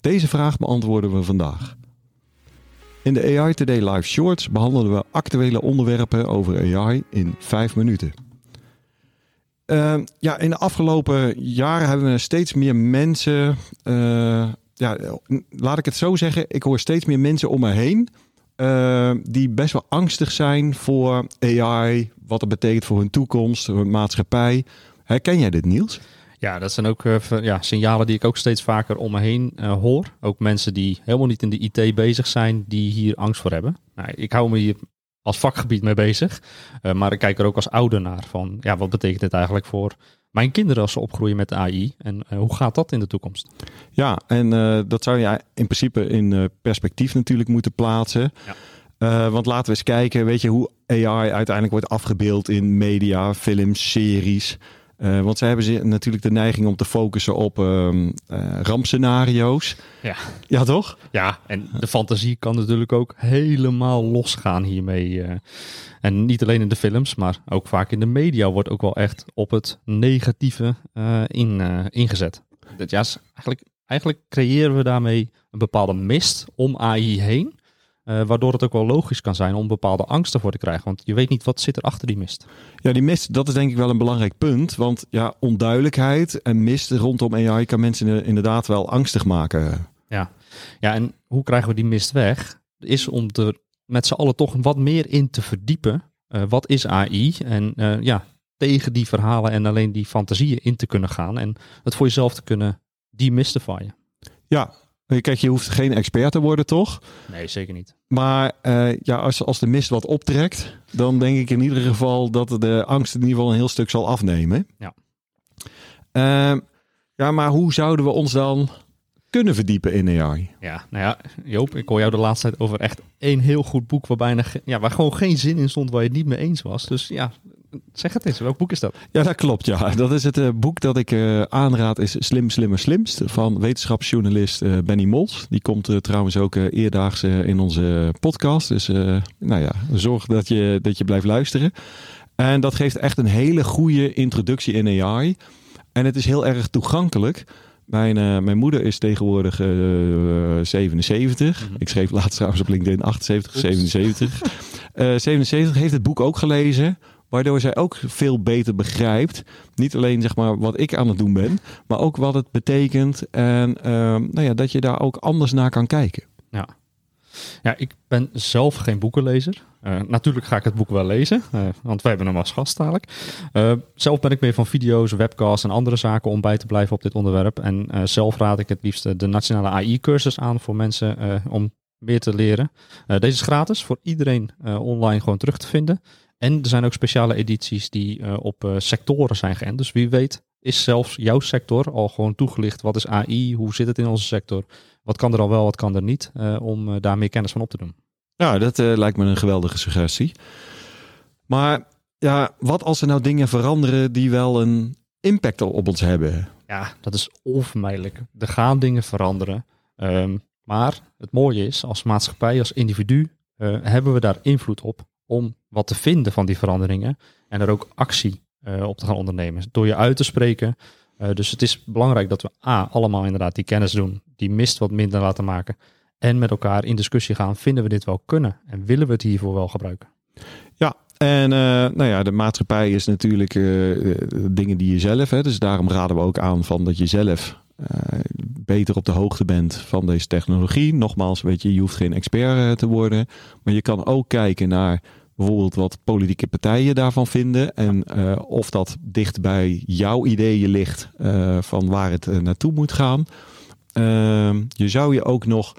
Deze vraag beantwoorden we vandaag. In de AI Today Live Shorts behandelen we actuele onderwerpen over AI in 5 minuten. Uh, ja, in de afgelopen jaren hebben we steeds meer mensen. Uh, ja, laat ik het zo zeggen. Ik hoor steeds meer mensen om me heen. Uh, die best wel angstig zijn voor AI. Wat het betekent voor hun toekomst, hun maatschappij. Herken jij dit, Niels? Ja, dat zijn ook uh, ja, signalen die ik ook steeds vaker om me heen uh, hoor. Ook mensen die helemaal niet in de IT bezig zijn, die hier angst voor hebben. Nou, ik hou me hier als vakgebied mee bezig. Uh, maar ik kijk er ook als ouder naar van, ja, wat betekent dit eigenlijk voor mijn kinderen als ze opgroeien met AI? En hoe gaat dat in de toekomst? Ja, en dat zou je in principe in perspectief natuurlijk moeten plaatsen. Ja. want laten we eens kijken, weet je, hoe AI uiteindelijk wordt afgebeeld in media, films, series. Uh, want zij hebben ze natuurlijk de neiging om te focussen op uh, uh, rampscenario's. Ja. ja, toch? Ja, en de fantasie kan natuurlijk ook helemaal losgaan hiermee. Uh, en niet alleen in de films, maar ook vaak in de media wordt ook wel echt op het negatieve in, ingezet. Dat, ja, eigenlijk, eigenlijk creëren we daarmee een bepaalde mist om AI heen. Uh, waardoor het ook wel logisch kan zijn om bepaalde angsten voor te krijgen. Want je weet niet wat zit er achter die mist. Ja, die mist, dat is denk ik wel een belangrijk punt. Want ja, onduidelijkheid en mist rondom AI kan mensen inderdaad wel angstig maken. Ja, ja en hoe krijgen we die mist weg? Is om er met z'n allen toch wat meer in te verdiepen. Uh, wat is AI? En uh, ja, tegen die verhalen en alleen die fantasieën in te kunnen gaan. En het voor jezelf te kunnen demystifyen. Ja, Kijk, je hoeft geen expert te worden, toch? Nee, zeker niet. Maar uh, ja, als, als de mist wat optrekt, dan denk ik in ieder geval dat de angst in ieder geval een heel stuk zal afnemen. Ja. Uh, ja, maar hoe zouden we ons dan kunnen verdiepen in AI? Ja, nou ja, Joop, ik hoor jou de laatste tijd over echt één heel goed boek waar, bijna, ja, waar gewoon geen zin in stond waar je het niet mee eens was. Dus ja, Zeg het eens, welk boek is dat? Ja, dat klopt. Ja. Dat is het uh, boek dat ik uh, aanraad, is Slim, Slimmer, Slimst van wetenschapsjournalist uh, Benny Mols. Die komt trouwens ook eerdaags in onze podcast. Dus nou ja, zorg dat je, dat je blijft luisteren. En dat geeft echt een hele goede introductie in AI. En het is heel erg toegankelijk. Mijn, uh, mijn moeder is tegenwoordig uh, 77. Mm -hmm. Ik schreef laatst trouwens op LinkedIn 78, 77. Uh, 77 heeft het boek ook gelezen. Waardoor zij ook veel beter begrijpt. Niet alleen zeg maar wat ik aan het doen ben, maar ook wat het betekent. En uh, nou ja, dat je daar ook anders naar kan kijken. Ja. Ja, ik ben zelf geen boekenlezer. Uh, natuurlijk ga ik het boek wel lezen, uh, want wij hebben hem als gast dadelijk. Uh, zelf ben ik meer van video's, webcasts en andere zaken om bij te blijven op dit onderwerp. En zelf raad ik het liefst de Nationale AI-cursus aan voor mensen om meer te leren. deze is gratis voor iedereen online gewoon terug te vinden. En er zijn ook speciale edities die uh, op uh, sectoren zijn geënt. Dus wie weet is zelfs jouw sector al gewoon toegelicht. Wat is AI? Hoe zit het in onze sector? Wat kan er al wel, wat kan er niet? Uh, om daar meer kennis van op te doen. Ja, dat lijkt me een geweldige suggestie. Maar ja, wat als er nou dingen veranderen die wel een impact op ons hebben? Ja, dat is onvermijdelijk. Er gaan dingen veranderen. Um, maar het mooie is, als maatschappij, als individu, hebben we daar invloed op om wat te vinden van die veranderingen en er ook actie uh, op te gaan ondernemen. Door je uit te spreken. Uh, dus het is belangrijk dat we A, allemaal inderdaad die kennis doen, die mist wat minder laten maken. En met elkaar in discussie gaan, vinden we dit wel kunnen en willen we het hiervoor wel gebruiken? Ja, en uh, nou ja, de maatschappij is natuurlijk dingen die je zelf, hè, dus daarom raden we ook aan van dat je zelf beter op de hoogte bent van deze technologie. Nogmaals, weet je, je hoeft geen expert te worden, maar je kan ook kijken naar bijvoorbeeld wat politieke partijen daarvan vinden. En uh, of dat dicht bij jouw ideeën ligt uh, van waar het naartoe moet gaan. Ehm, je zou je ook nog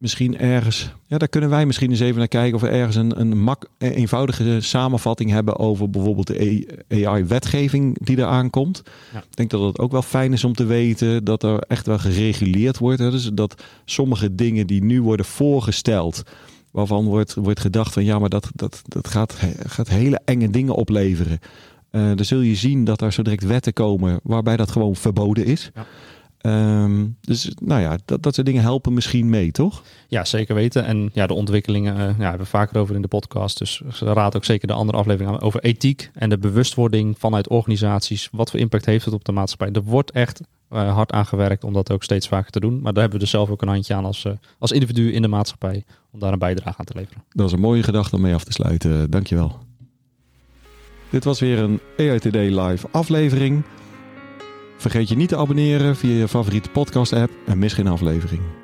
misschien ergens, ja, daar kunnen wij misschien eens even naar kijken of we ergens een, een mak, eenvoudige samenvatting hebben over bijvoorbeeld de AI-wetgeving die er aankomt. Ja. Ik denk dat het ook wel fijn is om te weten dat er echt wel gereguleerd wordt. Hè? Dus dat sommige dingen die nu worden voorgesteld, waarvan wordt, wordt gedacht van ja, maar dat, dat, dat gaat, gaat hele enge dingen opleveren. Uh, dan zul je zien dat er zo direct wetten komen waarbij dat gewoon verboden is. Ja. Ehm, dus nou ja, dat, dat soort dingen helpen misschien mee, toch? Ja, zeker weten. En ja, de ontwikkelingen uh, ja, hebben we vaker over in de podcast. Dus raad ook zeker de andere aflevering aan over ethiek en de bewustwording vanuit organisaties. Wat voor impact heeft het op de maatschappij? Er wordt echt uh, hard aan gewerkt om dat ook steeds vaker te doen. Maar daar hebben we dus zelf ook een handje aan als, uh, als individu in de maatschappij om daar een bijdrage aan te leveren. Dat is een mooie gedachte om mee af te sluiten. Dankjewel. Dit was weer een EITD live aflevering. Vergeet je niet te abonneren via je favoriete podcast app en mis geen aflevering.